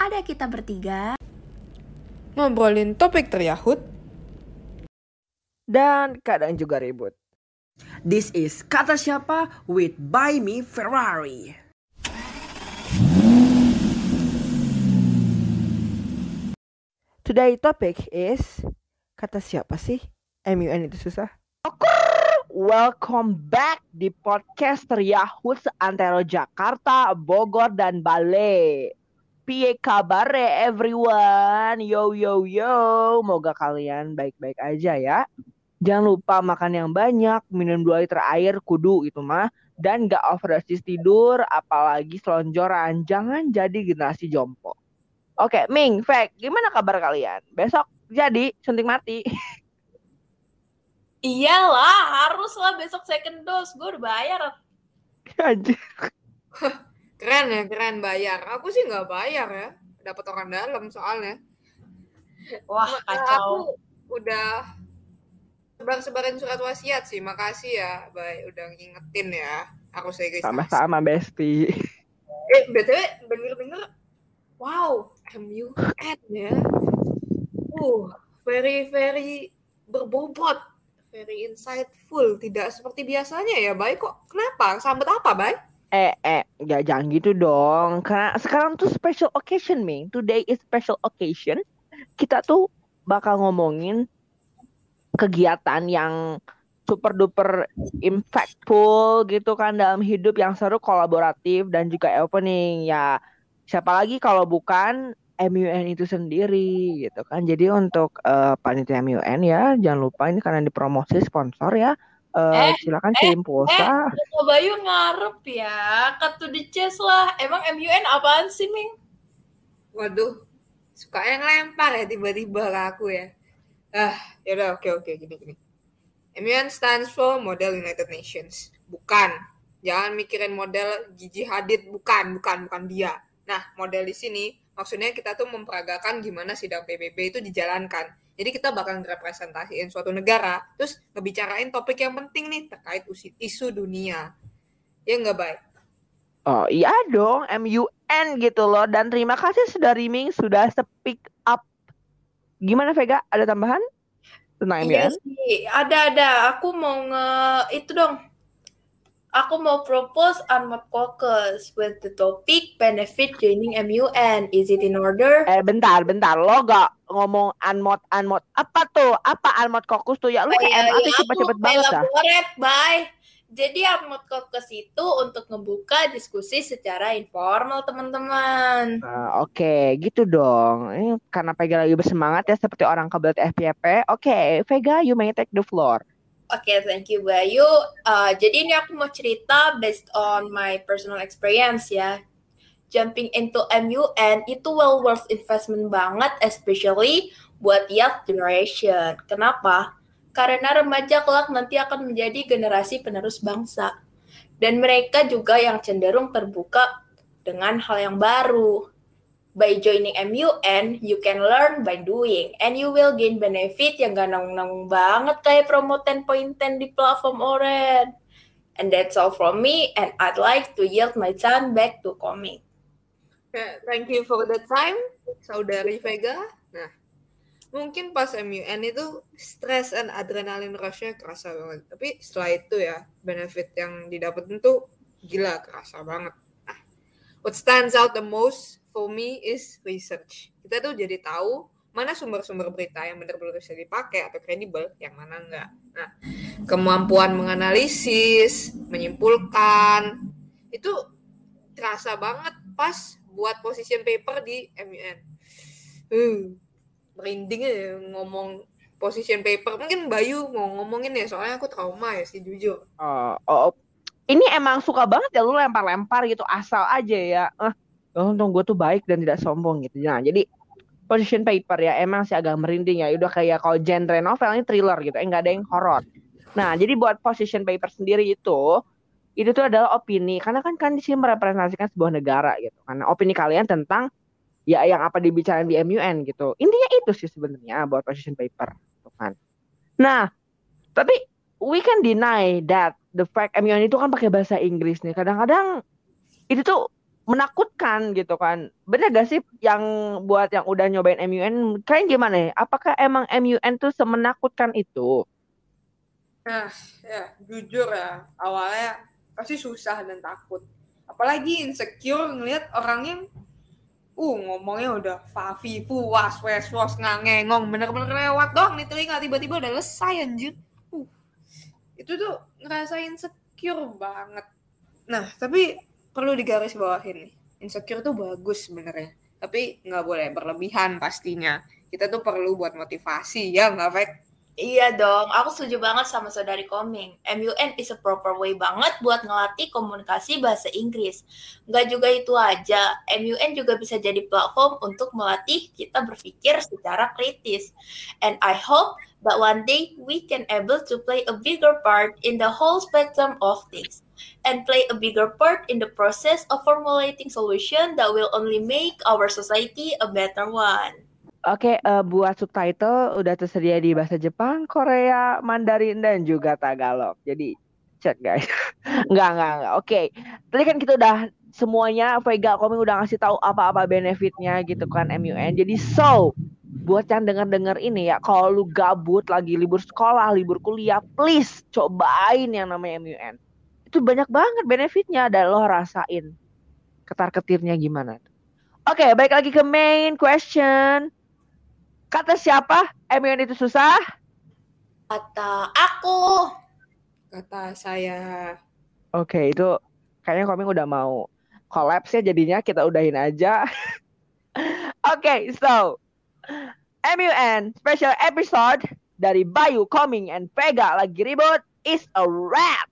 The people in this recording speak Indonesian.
Ada kita bertiga. Ngobrolin topik teriyahut. Dan kadang juga ribut. This is Kata Siapa with Buy Me Ferrari. Today topic is kata siapa sih? MUN itu susah. Welcome back di podcast Yahut seantero Jakarta, Bogor, dan Bale. Piye kabare everyone? Yo yo yo. Moga kalian baik-baik aja ya. Jangan lupa makan yang banyak, minum 2 liter air kudu itu mah. Dan gak overdosis tidur, apalagi selonjoran. Jangan jadi generasi jompo. Oke, Ming, Fek, gimana kabar kalian? Besok jadi suntik mati. Iyalah, harus lah besok second dose. Gue udah bayar. Anjir. Keren ya, keren bayar. Aku sih nggak bayar ya. Dapat orang dalam soalnya. Wah, kacau. Aku udah sebar-sebarin surat wasiat sih. Makasih ya, baik udah ngingetin ya. Aku saya guys. Sama-sama, Besti. Eh, btw bener-bener, wow, MUN ya. Uh, very very berbobot, very insightful. Tidak seperti biasanya ya, baik kok. Kenapa? Sambet apa, baik? Eh, eh, nggak jangan gitu dong. Karena sekarang tuh special occasion, Ming. Today is special occasion. Kita tuh bakal ngomongin kegiatan yang super duper impactful gitu kan dalam hidup yang seru, kolaboratif dan juga opening. Ya, siapa lagi kalau bukan MUN itu sendiri gitu kan. Jadi untuk eh, panitia MUN ya, jangan lupa ini karena dipromosi sponsor ya. Eh, Eh, silakan eh, kirim pulsa. Kok Bayu ngarep ya. Cut to the chest lah. Emang MUN apaan sih, Ming? Waduh, suka yang lempar ya tiba-tiba ke aku ya. Ah, yaudah oke oke gini gini. MUN stands for Model United Nations. Bukan. Jangan mikirin model Gigi Hadid, bukan, bukan, bukan dia. Nah, model di sini maksudnya kita tuh memperagakan gimana sidang PBB itu dijalankan. Jadi kita bakal representasiin suatu negara, terus ngebicarain topik yang penting nih terkait isu dunia. Ya nggak baik. Oh iya dong, MUN gitu loh. Dan terima kasih sudah Riming sudah speak up. Gimana Vega? Ada tambahan tentang Iya MUN? sih. Ada, ada. Aku mau nge... Itu dong. Aku mau propose Unmap Caucus with the topic benefit joining MUN. Is it in order? Eh bentar, bentar. Lo gak ngomong unmod, unmod. Apa tuh? Apa unmod kokus tuh? Ya lu kayak Iya, iya, cepet-cepet banget dah. bye. Jadi Unmap Caucus itu untuk ngebuka diskusi secara informal, teman-teman. Nah, Oke, gitu dong. Ini karena Vega lagi bersemangat ya seperti orang kebelet FPP. Oke, Vega, you may take the floor. Oke, thank you Bayu. Uh, jadi ini aku mau cerita based on my personal experience ya. Jumping into MUN itu well worth investment banget, especially buat young generation. Kenapa? Karena remaja kelak nanti akan menjadi generasi penerus bangsa. Dan mereka juga yang cenderung terbuka dengan hal yang baru. By joining MUN, you can learn by doing, and you will gain benefit yang gak nanggung-nanggung banget kayak promo 10.10 di platform Oren. And that's all from me, and I'd like to yield my time back to Komik. Ya, thank you for the time, saudari Vega. Nah, mungkin pas MUN itu stres dan adrenalin rush-nya kerasa banget. Tapi setelah itu ya, benefit yang didapetin tuh gila, kerasa banget. Nah, what stands out the most for me is research. Kita tuh jadi tahu mana sumber-sumber berita yang benar-benar bisa dipakai atau kredibel, yang mana enggak. Nah, kemampuan menganalisis, menyimpulkan, itu terasa banget pas buat position paper di MUN. Uh, merinding ya ngomong position paper. Mungkin Bayu mau ngomongin ya, soalnya aku trauma ya sih jujur. Oh, oh, ini emang suka banget ya lu lempar-lempar gitu asal aja ya. Eh, untung gue tuh baik dan tidak sombong gitu. Nah, jadi position paper ya emang sih agak merinding ya. Udah kayak kalau genre novel ini thriller gitu, eh ada yang horor. Nah, jadi buat position paper sendiri itu itu tuh adalah opini karena kan kan di merepresentasikan sebuah negara gitu. Karena opini kalian tentang ya yang apa dibicarain di MUN gitu. Intinya itu sih sebenarnya buat position paper, gitu kan. Nah, tapi we can deny that the fact MUN itu kan pakai bahasa Inggris nih. Kadang-kadang itu tuh menakutkan gitu kan. Bener gak sih yang buat yang udah nyobain MUN kalian gimana ya? Apakah emang MUN tuh semenakutkan itu? Nah, ya jujur ya, awalnya pasti susah dan takut. Apalagi insecure ngelihat orang yang uh ngomongnya udah fafi puas wes was ngangengong bener-bener lewat dong nih telinga tiba-tiba udah selesai anjir uh itu tuh ngerasain insecure banget nah tapi perlu digaris bawahin nih insecure tuh bagus sebenarnya tapi nggak boleh berlebihan pastinya kita tuh perlu buat motivasi ya nggak Fek? Iya dong, aku setuju banget sama saudari Koming. MUN is a proper way banget buat ngelatih komunikasi bahasa Inggris. Nggak juga itu aja, MUN juga bisa jadi platform untuk melatih kita berpikir secara kritis. And I hope that one day we can able to play a bigger part in the whole spectrum of things and play a bigger part in the process of formulating solution that will only make our society a better one. Oke, uh, buat subtitle udah tersedia di bahasa Jepang, Korea, Mandarin dan juga Tagalog. Jadi cek guys. enggak, enggak, enggak. Oke. Tadi kan kita udah semuanya Vega Koming udah ngasih tahu apa-apa benefitnya gitu kan MUN. Jadi so buat yang denger-denger ini ya, kalau lu gabut lagi libur sekolah, libur kuliah, please cobain yang namanya MUN. Itu banyak banget benefitnya dan lo rasain ketar-ketirnya gimana. Oke, baik lagi ke main question. Kata siapa? MUN itu susah? Kata aku. Kata saya. Oke, itu kayaknya koming udah mau collapse ya jadinya kita udahin aja. Oke, okay, so MUN special episode dari Bayu, Koming, and Vega lagi ribut is a wrap.